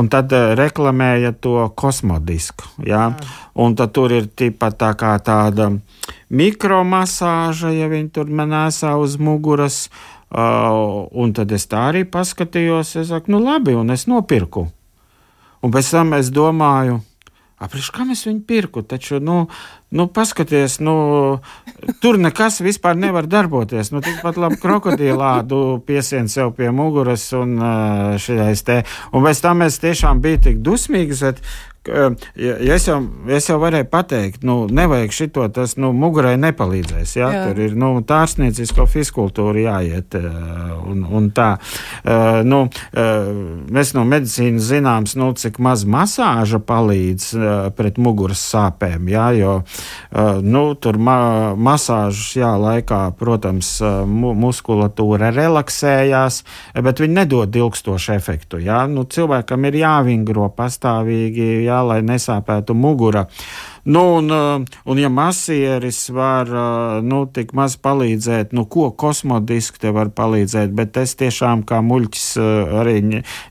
un tad reklamēja to kosmodisku. Ja? Un tad tur ir tipat tā kā tāda mikromasāža, ja viņi tur man nesā uz muguras. Uh, un tad es tā arī paskatījos, es saku, nu labi, un es nopirku. Un pēc tam es domāju, Apriš, kā es viņu pirku? Taču, nu, nu paskaties, nu, tur nekas vispār nevar darboties. Nu, tikpat labi krokodilādu piesien sev pie muguras un šajais te. Un pēc tam es tiešām biju tik dusmīgs, bet es, jau, es jau varēju pateikt, nu, nevajag šito, tas nu, mugurai nepalīdzēs. Ja? Jā. Tur ir nu, tārsniecisko fiskultūru jāiet un, un tā. Uh, nu, uh, mēs no medicīnas zināms, nu, cik maz masāža palīdz uh, pret muguras sāpēm, ja? jo nu, tur ma masāžas jā, laikā, protams, mu muskulatūra relaksējās, bet viņi nedod ilgstošu efektu. Ja? Nu, cilvēkam ir jāvingro pastāvīgi. Jā, jā, lai nesāpētu mugura. Nu, un, uh, un ja masieris var uh, nu, tik maz palīdzēt, nu, ko kosmodiski te var palīdzēt, bet es tiešām kā muļķis uh, arī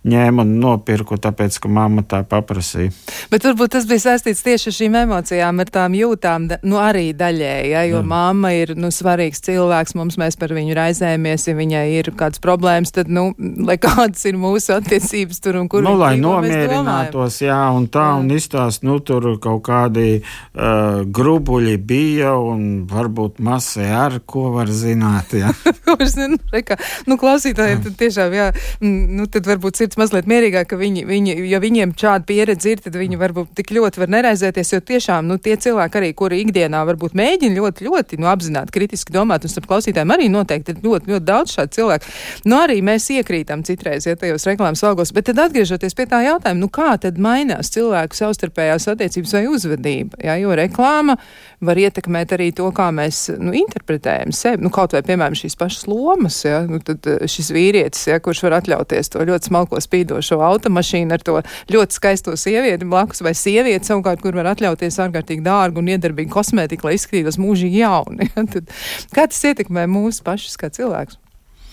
ņēmu un nopirku, tāpēc, ka mamma tā paprasīja. Bet varbūt tas bija saistīts tieši ar šīm emocijām, ar tām jūtām, nu, arī daļēji, ja, jo Jā. mamma ir, nu, svarīgs cilvēks, mums mēs par viņu raizējamies, ja viņai ir kādas problēmas, tad, nu, lai kādas ir mūsu attiecības tur un kur. Nu, lai nomierinātos, jā, un tā, jā. un izstāst, nu, tur kaut kādi uh, grubuļi bija un varbūt masē ar ko var zināt. Ja? nu, reka, nu, klausītājiem tad tiešām, jā, nu, tad varbūt sirds mazliet mierīgāk, ka viņi, viņi, ja viņiem šāda pieredze ir, tad viņi varbūt tik ļoti var neraizēties, jo tiešām, nu, tie cilvēki arī, kuri ikdienā varbūt mēģina ļoti, ļoti, nu, apzināti, kritiski domāt, un starp klausītājiem arī noteikti ir ļoti, ļoti daudz šādu cilvēku. Nu, arī mēs iekrītam citreiz, ja tajos reklāmas algos, bet tad atgriežoties pie tā jautājuma, nu, kā tad mainās cilvēku savstarpējās attiecības vai uzvedība, jā, jo reklāma var ietekmēt arī to, kā mēs, nu, interpretējam sevi, nu, kaut vai, piemēram, šīs pašas lomas, ja, nu, tad eh, šis vīrietis, ja, kurš var atļauties to ļoti smalko spīdošo automašīnu ar to ļoti skaisto sievieti blakus, vai sievieti savukārt, kur var atļauties ārkārtīgi dārgu un iedarbīgu kosmētiku, lai izskatītos mūžīgi jauni. Ja, tad, kā tas ietekmē mūsu pašus kā cilvēkus?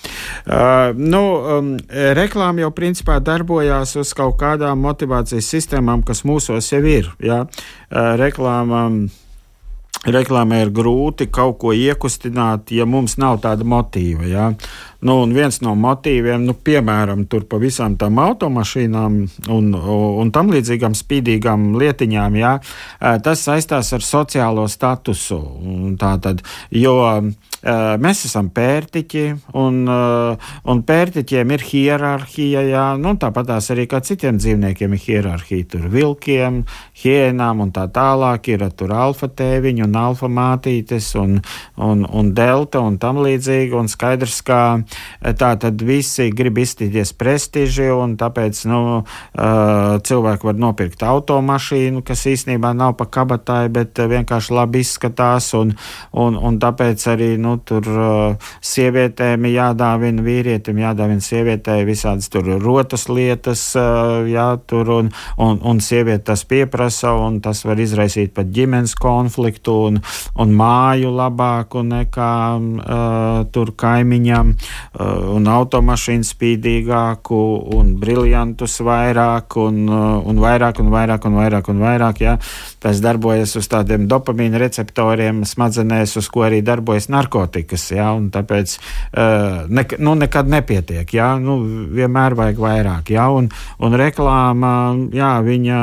Uh, nu, um, reklāma jau principā darbojās uz kaut kādām motivācijas sistēmām, kas mūsos jau ir. Ja? Uh, reklāma um, reklāmai ir grūti kaut ko iekustināt, ja mums nav tāda motīva. Ja? Nu, viens no motīviem, nu, piemēram, tur pa visām tām automašīnām un, un tam līdzīgām spīdīgām lietiņām, ja? tas saistās ar sociālo statusu. Tātad, jo mēs esam pērtiķi, un, un pērtiķiem ir hierarhija, jā, nu, tāpat tās arī kā citiem dzīvniekiem ir hierarhija. Tur vilkiem, hienām un tā tālāk ir tur alfa tēviņi un alfa mātītes un, un, un delta un tam līdzīgi. Un skaidrs, ka tā tad visi grib izstīties prestiži un tāpēc, nu, cilvēki var nopirkt automašīnu, kas īstenībā nav pa kabatai, bet vienkārši labi izskatās un, un, un tāpēc arī, nu, nu, tur uh, sievietēm jādāvina vīrietim, jādāvina sievietei visādas tur rotas lietas, uh, jā, tur un, un, un sieviete tas pieprasa, un tas var izraisīt pat ģimenes konfliktu un, un māju labāku nekā uh, tur kaimiņam, uh, un automašīnu spīdīgāku, un briljantus vairāk, un, uh, un vairāk, un vairāk, un vairāk, un vairāk, jā. Tas darbojas uz tādiem dopamīna receptoriem smadzenēs, uz ko arī darbojas narkotikas narkotikas, jā, un tāpēc uh, ne, nu, nekad nepietiek, jā, nu, vienmēr vajag vairāk, jā, un, un reklāma, jā, viņa,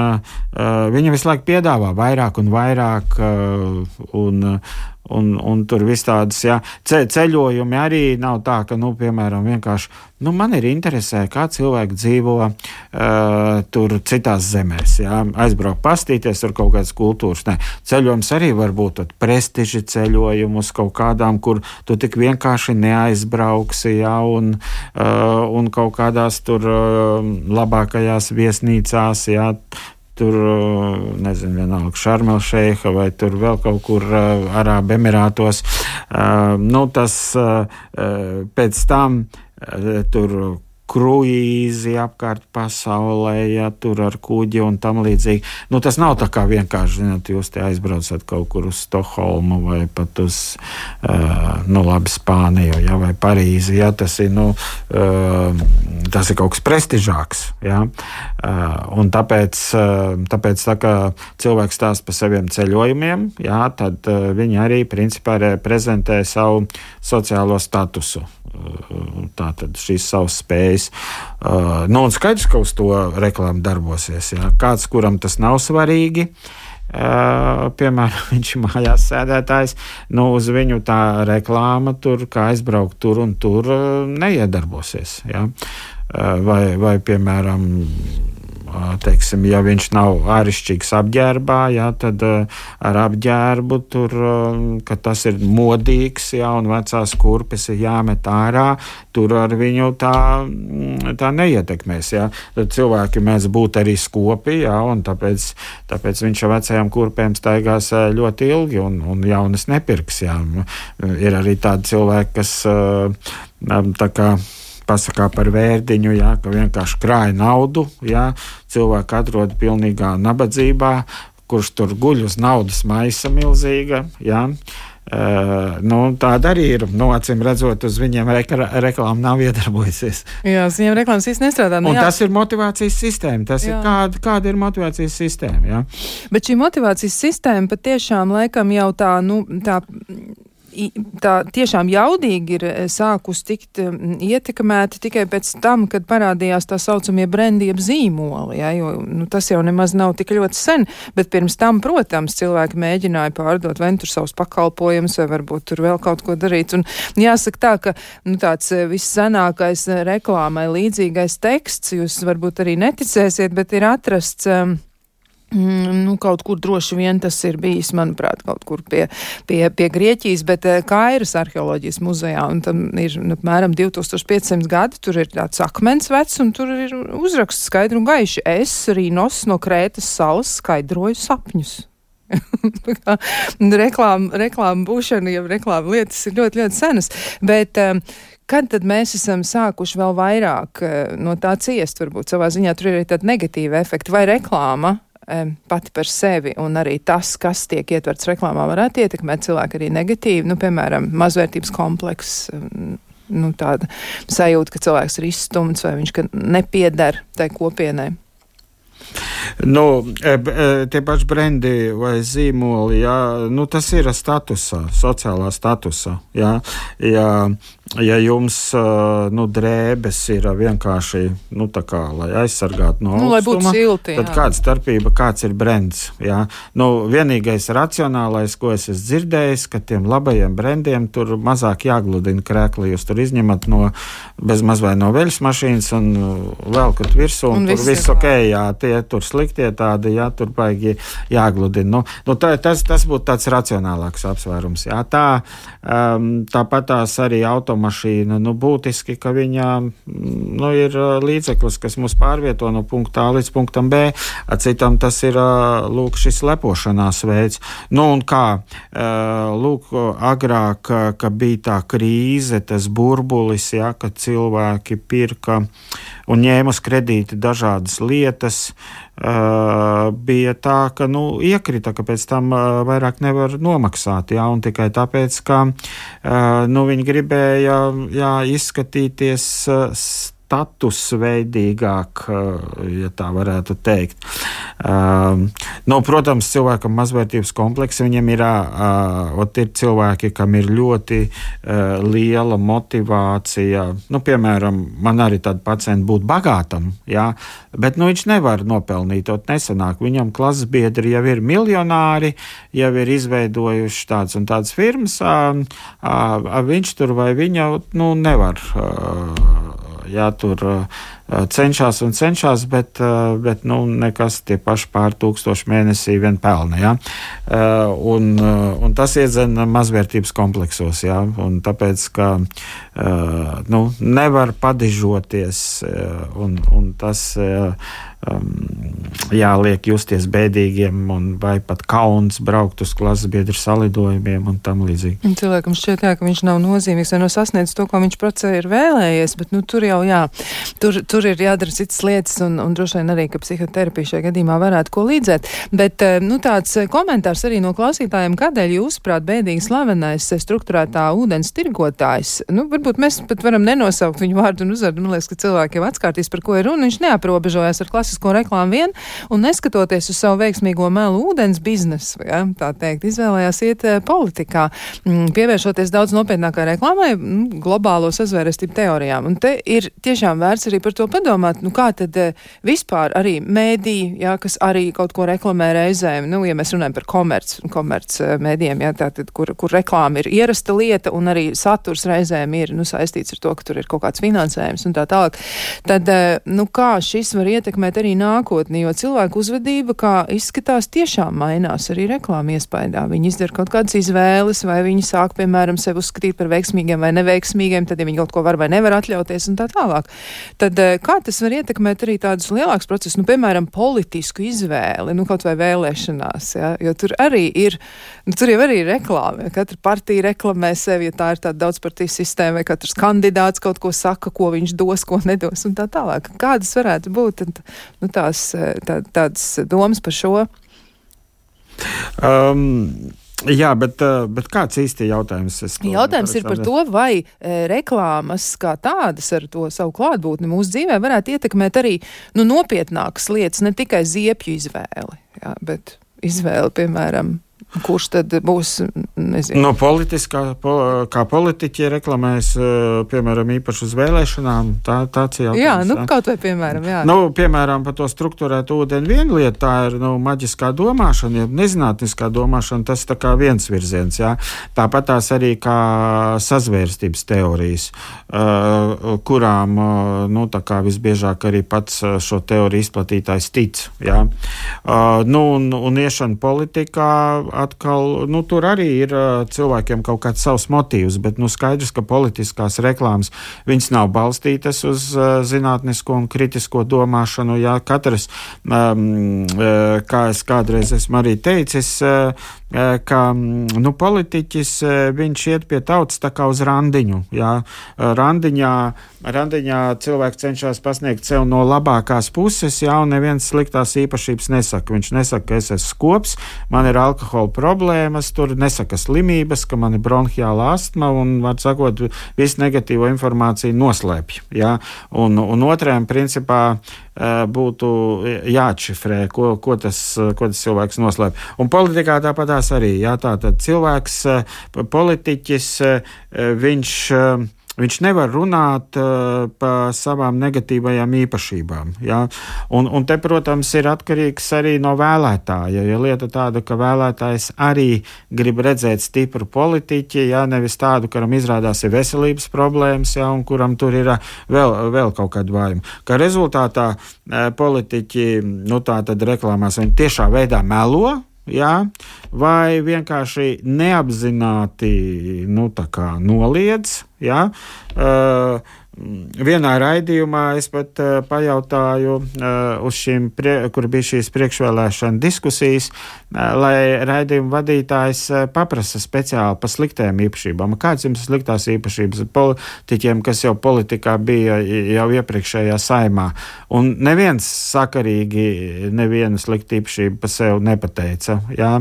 uh, viņa visu laiku piedāvā vairāk un vairāk, uh, un, Un, un tur viss tādas jā, ce, ceļojumi arī nav tā, ka, nu, piemēram, vienkārši nu, man ir interesē, kā cilvēki dzīvo uh, tur citās zemēs. Jā, aizbraukt, pastīties tur kaut kādas kultūras. Nē, ceļojums arī var būt prestiži ceļojumus kaut kādām, kur tu tik vienkārši neaizbrauksi, jā, un, uh, un kaut kādās tur uh, labākajās viesnīcās, jā, tur, nezinu, vienalga Šarmelšēha vai tur vēl kaut kur Arābu Emirātos. Nu, tas pēc tam tur kruīzi apkārt pasaulē, ja tur ar kuģi un tam līdzīgi. Nu, tas nav tā kā vienkārši, zināt, jūs te aizbraucat kaut kur uz Stokholmu vai pat uz, uh, nu, labi, Spāniju, ja, vai Parīzi, ja, tas ir, nu, uh, tas ir kaut kas prestižāks, ja, uh, un tāpēc, uh, tāpēc tā kā cilvēks stāsta par saviem ceļojumiem, ja, tad uh, viņi arī, principā, prezentē savu sociālo statusu tātad šīs savas spējas. Uh, nu, un skaidrs, ka uz to reklāma darbosies. Jā. Kāds, kuram tas nav svarīgi, Uh, piemēram, viņš ir mājās sēdētājs, nu, uz viņu tā reklāma, tur, kā aizbraukt tur un tur, uh, neiedarbosies. Ja? Uh, vai, vai, piemēram, teiksim, ja viņš nav āršķirīgs apģērbā, jā, tad ar apģērbu tur, ka tas ir modīgs, jā, un vecās kurpes ir jāmet ārā, tur ar viņu tā, mm, tā neietekmēs. Jā. Tad cilvēki mēdz būt arī skopi, jā, un tāpēc, tāpēc viņš ar vecajām kurpēm staigās ļoti ilgi un, un jaunas nepirks. Jā. Ir arī tādi cilvēki, kas tā kā pasakā par vērdiņu, jā, ka vienkārši krāja naudu, jā, cilvēki atrod pilnīgā nabadzībā, kurš tur guļ uz naudas maisa milzīga. Jā. Uh, nu, tāda arī ir. Nu, acīm redzot, uz viņiem rekla reklāma nav iedarbojusies. Jā, uz viņiem reklāmas īstenībā nestrādā. Nu, tas ir motivācijas sistēma. Tas jā. ir kāda, kāda ir motivācijas sistēma. Jā. Bet šī motivācijas sistēma patiešām laikam jau tā, nu, tā tā tiešām jaudīgi ir sākus tikt ietekmēti tikai pēc tam, kad parādījās tā saucamie brendi jeb zīmoli, ja, jo nu, tas jau nemaz nav tik ļoti sen, bet pirms tam, protams, cilvēki mēģināja pārdot vai nu tur savus pakalpojumus, vai varbūt tur vēl kaut ko darīt. Un jāsaka tā, ka nu, tāds vissenākais reklāmai līdzīgais teksts, jūs varbūt arī neticēsiet, bet ir atrasts. Um, Mm, nu, kaut kur droši vien tas ir bijis, manuprāt, kaut kur pie, pie, pie Grieķijas, bet eh, Kairas arheoloģijas muzejā, un tam ir nu, apmēram 2500 gadi, tur ir tāds akmens vecs, un tur ir uzraksts skaidri un gaiši. Es, Rīnos no Krētas salas, skaidroju sapņus. reklāma, reklāma būšana, jau reklāma lietas ir ļoti, ļoti senas, bet um, kad tad mēs esam sākuši vēl vairāk uh, no tā ciest, varbūt savā ziņā tur ir arī tādi negatīvi efekti vai reklāma pati par sevi, un arī tas, kas tiek ietverts reklāmā, varētu ietekmēt cilvēku arī negatīvi, nu, piemēram, mazvērtības komplekss. Nu, tāda sajūta, ka cilvēks ir izstumts vai viņš nepieder tai kopienai. Nu, e, e, tie paši brendi vai zīmoli, jā, nu, tas ir statusā, sociālā statusā. Jā, jā, ja jums nu, drēbes ir vienkārši nu, kā, lai aizsargātu no nu, augstuma, silti, tad kāda starpība, kāds ir brands? Jā? Nu, vienīgais racionālais, ko es esmu dzirdējis, ka tiem labajiem brandiem tur mazāk jāgludina krēkli. Jūs tur izņemat no bezmaz vai no veļas mašīnas un velkat virsū, un, un tur viss ok, jā, tie tur sliktie tādi, jā, tur baigi jāgludina. Nu, nu, tā, tas, tas būtu tāds racionālāks apsvērums. Jā. Tā, um, tāpat tās arī automašīnas automašīna, nu, būtiski, ka viņa nu, ir līdzeklis, kas mūs pārvieto no punkta A līdz punktam B. Citam tas ir lūk, šis lepošanās veids. Nu, un kā lūk, agrāk, kad bija tā krīze, tas burbulis, ja, kad cilvēki pirka un ņēma uz kredīti dažādas lietas, bija tā, ka nu, iekrita, ka pēc tam uh, vairāk nevar nomaksāt. Jā, tikai tāpēc, ka uh, nu, viņi gribēja jā, izskatīties. Uh, statusveidīgāk, ja tā varētu teikt. Uh, nu, protams, cilvēkam mazvērtības komplekss viņam ir, uh, ir cilvēki, kam ir ļoti uh, liela motivācija. Nu, piemēram, man arī tāda pacienta būt bagātam, jā, bet nu, viņš nevar nopelnīt, to nesanāk. Viņam klases biedri jau ir miljonāri, jau ir izveidojuši tādas un tādas firmas, uh, uh, viņš tur vai viņa nu, nevar. Uh, jā, tur cenšas un cenšas, bet, bet nu, nekas tie paši pār tūkstoši mēnesī vien pelna. Ja? Un, un tas iedzen mazvērtības kompleksos. Ja? Un tāpēc, ka nu, nevar padižoties, un, un tas um, jāliek justies bēdīgiem, vai pat kauns braukt uz klases biedru salidojumiem un tam līdzīgi. Un cilvēkam šķiet, jā, ka viņš nav nozīmīgs vai nav sasniedzis to, ko viņš pats ir vēlējies, bet nu, tur jau jā, tur, tur ir jādara citas lietas, un, un droši vien arī, ka psihoterapija šajā gadījumā varētu ko līdzēt. Bet eh, nu, tāds komentārs arī no klausītājiem, kādēļ jūs, prāt, bēdīgi slavenais struktūrētā ūdens tirgotājs, nu, varbūt mēs pat varam nenosaukt viņu vārdu un uzvārdu, man liekas, ka cilvēki jau atkārtīs, par ko ir runa, viņš neaprobežojas ar klasisko reklāmu vien, un neskatoties uz savu veiksmīgo melu ūdens biznesu, ja, tā teikt, izvēlējās iet uh, politikā, mm, pievēršoties daudz nopietnākai reklāmai, mm, globālo sazvērestību teorijām. Un te ir tiešām vērts arī par to padomāt, nu kā tad uh, vispār arī mēdī, ja, kas arī kaut ko reklamē reizēm, nu, ja mēs runājam par komerc, komerc uh, mēdiem, ja, tātad, kur, kur reklāma ir ierasta lieta un arī saturs reizēm ir, nu, saistīts ar to, ka tur ir kaut kāds finansējums un tā tālāk, tad, nu, kā šis var ietekmēt arī nākotni, jo cilvēku uzvedība, kā izskatās, tiešām mainās arī reklāmu iespējā. Viņi izdara kaut kādas izvēles, vai viņi sāk, piemēram, sevi uzskatīt par veiksmīgiem vai neveiksmīgiem, tad, ja viņi kaut ko var vai nevar atļauties un tā tālāk. Tad eh, kā tas var ietekmēt arī tādus lielākus procesus, nu, piemēram, politisku izvēli, nu, kaut vai vēlēšanās, ja? jo tur arī ir, nu, tur jau arī ir reklāma, ja katra partija reklamē sevi, ja tā ir tāda daudzpartiju sistēma, vai katrs kandidāts kaut ko saka, ko viņš dos, ko nedos un tā tālāk. Kādas varētu būt tad, nu, tās, tā, tādas domas par šo? Um. Jā, bet, bet kāds īsti jautājums? Jautājums ir par to, vai reklāmas kā tādas ar to savu klātbūtni mūsu dzīvē varētu ietekmēt arī nu, nopietnākas lietas, ne tikai ziepju izvēli, jā, bet izvēli, piemēram, Kurš tad būs? Nezinu. No politiskā, po, kā politiķi reklamēs, piemēram, īpaši uz vēlēšanām, tā, tāds jautājums. Jā, nu, kaut vai piemēram, jā. Nu, piemēram, par to struktūrētu ūdeni viena lieta, tā ir nu, maģiskā domāšana, ja nezinātniskā domāšana, tas tā kā viens virziens, jā. Tāpat tās arī kā sazvērstības teorijas, uh, kurām, uh, nu, tā kā visbiežāk arī pats šo teoriju izplatītājs tic, jā. Nu, un, un iešana politikā atkal, nu, tur arī ir cilvēkiem kaut kāds savs motīvs, bet, nu, skaidrs, ka politiskās reklāmas, viņas nav balstītas uz zinātnisko un kritisko domāšanu, jā, katrs, um, kā es kādreiz esmu arī teicis, ka nu, politiķis viņš iet pie tautas tā kā uz randiņu. Jā. Randiņā, randiņā cilvēks cenšas pasniegt sev no labākās puses, jā, un neviens sliktās īpašības nesaka. Viņš nesaka, ka es esmu skops, man ir alkohola problēmas, tur nesaka slimības, ka man ir bronhiāla astma, un, var sakot, visu negatīvo informāciju noslēpj. Jā. Un, un otrajam principā būtu jāatšifrē, ko, ko, tas, ko tas cilvēks noslēp. Un politikā tāpatās arī. Jā, tā tad cilvēks, politiķis, viņš Viņš nevar runāt uh, par savām negatīvajām īpašībām. Ja? Un, un te, protams, ir atkarīgs arī no vēlētāja. Ja lieta tāda, ka vēlētājs arī grib redzēt stipru politiķi, ja nevis tādu, kuram izrādās ir veselības problēmas, ja, un kuram tur ir vēl, vēl kaut kāda vājuma. Kā rezultātā uh, politiķi, nu tā tad reklāmās, viņi tiešā veidā melo, jā, vai vienkārši neapzināti nu, noliedz. Jā, uh, Vienā raidījumā es pat uh, pajautāju, uh, šīm, prie, kur bija šīs priekšvēlēšana diskusijas, uh, lai raidījuma vadītājs uh, paprasa speciāli par sliktām īpašībām. Kādas jums ir sliktās īpašības politiķiem, kas jau politikā bija jau iepriekšējā saimā? Un neviens sakarīgi nevienu sliktu īpašību pa sev nepateica. Jā?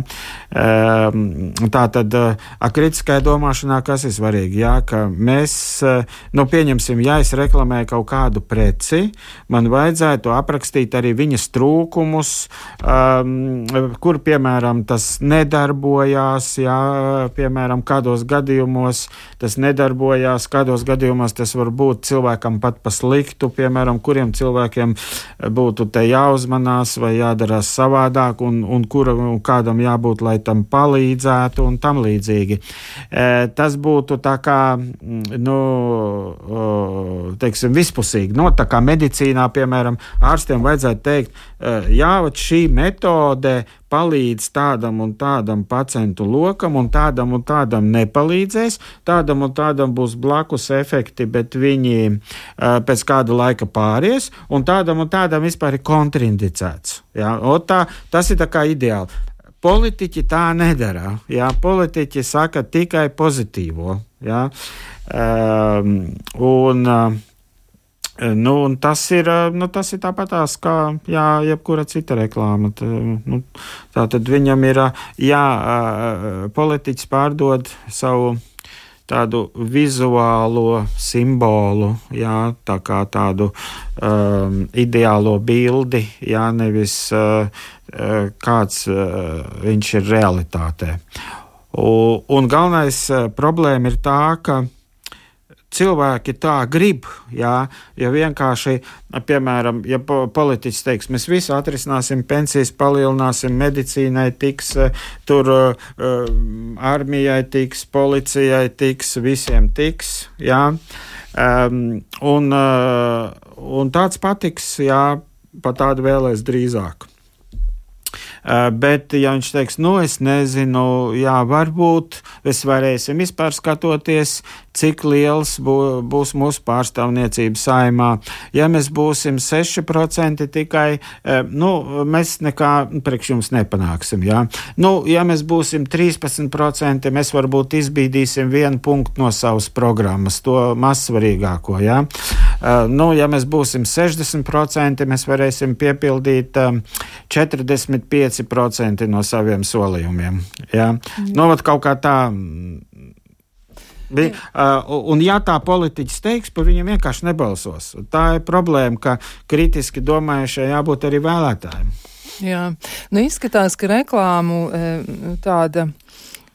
Uh, tā tad uh, kritiskajā domāšanā, kas ir svarīgi, jā, ka mēs, uh, nu, pieņemsim, ja es reklamēju kaut kādu preci, man vajadzētu aprakstīt arī viņas trūkumus, um, kur, piemēram, tas nedarbojās, jā, piemēram, kādos gadījumos tas nedarbojās, kādos gadījumos tas var būt cilvēkam pat pa sliktu, piemēram, kuriem cilvēkiem būtu te jāuzmanās vai jādarās savādāk, un, un kuram un kādam jābūt, lai tam palīdzētu, un tam līdzīgi. E, tas būtu tā kā, nu, teiksim, vispusīgi. No, tā kā medicīnā, piemēram, ārstiem vajadzētu teikt, eh, jā, šī metode palīdz tādam un tādam pacientu lokam, un tādam un tādam nepalīdzēs, tādam un tādam būs blakus efekti, bet viņi uh, pēc kāda laika pāries, un tādam un tādam vispār ir kontraindicēts. Ja? Tā, tas ir tā kā ideāli. Politiķi tā nedara. Jā, politiķi saka tikai pozitīvo. Jā. Um, un, uh, Nu, tas ir, nu, tas ir tāpatās kā jā, jebkura cita reklāma. Tā, nu, tā tad viņam ir, jā, politiķis pārdod savu tādu vizuālo simbolu, jā, tā kā tādu um, ideālo bildi, jā, nevis uh, kāds uh, viņš ir realitātē. Un, un galvenais uh, problēma ir tā, ka cilvēki tā grib. Jā, ja vienkārši, piemēram, ja politiķis teiks, mēs visu atrisināsim, pensijas palielināsim, medicīnai tiks, eh, tur uh, armijai tiks, policijai tiks, visiem tiks. Jā, um, un, uh, un tāds patiks, jā, pat tādu vēlēs drīzāk. Eh, bet, ja viņš teiks, nu, es nezinu, jā, varbūt mēs varēsim vispār skatoties, cik liels bū, būs mūsu pārstāvniecība saimā. Ja mēs būsim 6% tikai, eh, nu, mēs nekā priekš jums nepanāksim, jā. Nu, ja mēs būsim 13%, mēs varbūt izbīdīsim vienu punktu no savas programmas, to mazsvarīgāko, jā. Uh, nu, ja mēs būsim 60%, mēs varēsim piepildīt um, 45% no saviem solījumiem. Ja? Mm. Nu, kaut kā tā. Bija, uh, un, ja tā politiķis teiks, par viņiem vienkārši nebalsos. Tā ir problēma, ka kritiski domājušai jābūt arī vēlētājiem. Jā, nu izskatās, ka reklāmu tāda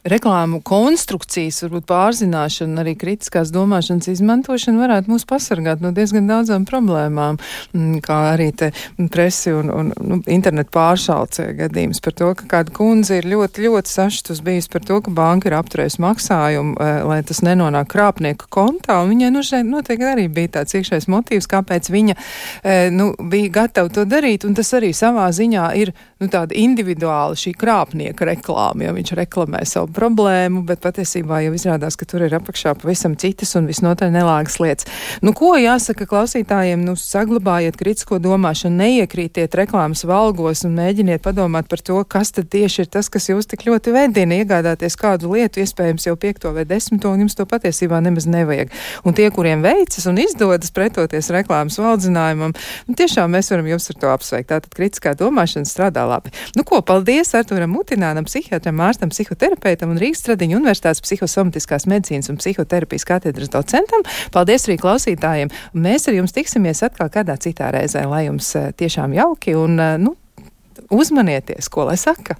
reklāmu konstrukcijas, varbūt pārzināšana, arī kritiskās domāšanas izmantošana varētu mūs pasargāt no diezgan daudzām problēmām, mm, kā arī te presi un, un nu, internetu pāršalcē gadījums par to, ka kāda kundze ir ļoti, ļoti saštus bijis par to, ka banka ir apturējusi maksājumu, eh, lai tas nenonāk krāpnieku kontā, un viņai, nu, šeit noteikti arī bija tāds iekšējs motīvs, kāpēc viņa, eh, nu, bija gatava to darīt, un tas arī savā ziņā ir, nu, tāda individuāla šī krāpnieka reklāma, jo viņš reklamē savu problēmu, bet patiesībā jau izrādās, ka tur ir apakšā pavisam citas un visnotaļ nelāgas lietas. Nu, ko jāsaka klausītājiem? Nu, saglabājiet kritisko domāšanu, neiekrītiet reklāmas valgos un mēģiniet padomāt par to, kas tad tieši ir tas, kas jūs tik ļoti vedina, iegādāties kādu lietu, iespējams jau piekto vai desmito, un jums to patiesībā nemaz nevajag. Un tie, kuriem veicas un izdodas pretoties reklāmas valdzinājumam, nu, tiešām mēs varam jums ar to apsveikt. Tātad kritiskā domāšana strādā labi. Nu, ko, paldies Arturam Mutinānam, psihiatram, ārstam, psihoterapeitam un Rīgas Stradiņu Universitātes psihosomatiskās medicīnas un psihoterapijas katedras docentam. Paldies arī klausītājiem. Mēs ar jums tiksimies atkal kādā citā reizē, lai jums eh, tiešām jauki un, eh, nu, uzmanieties, ko lai saka.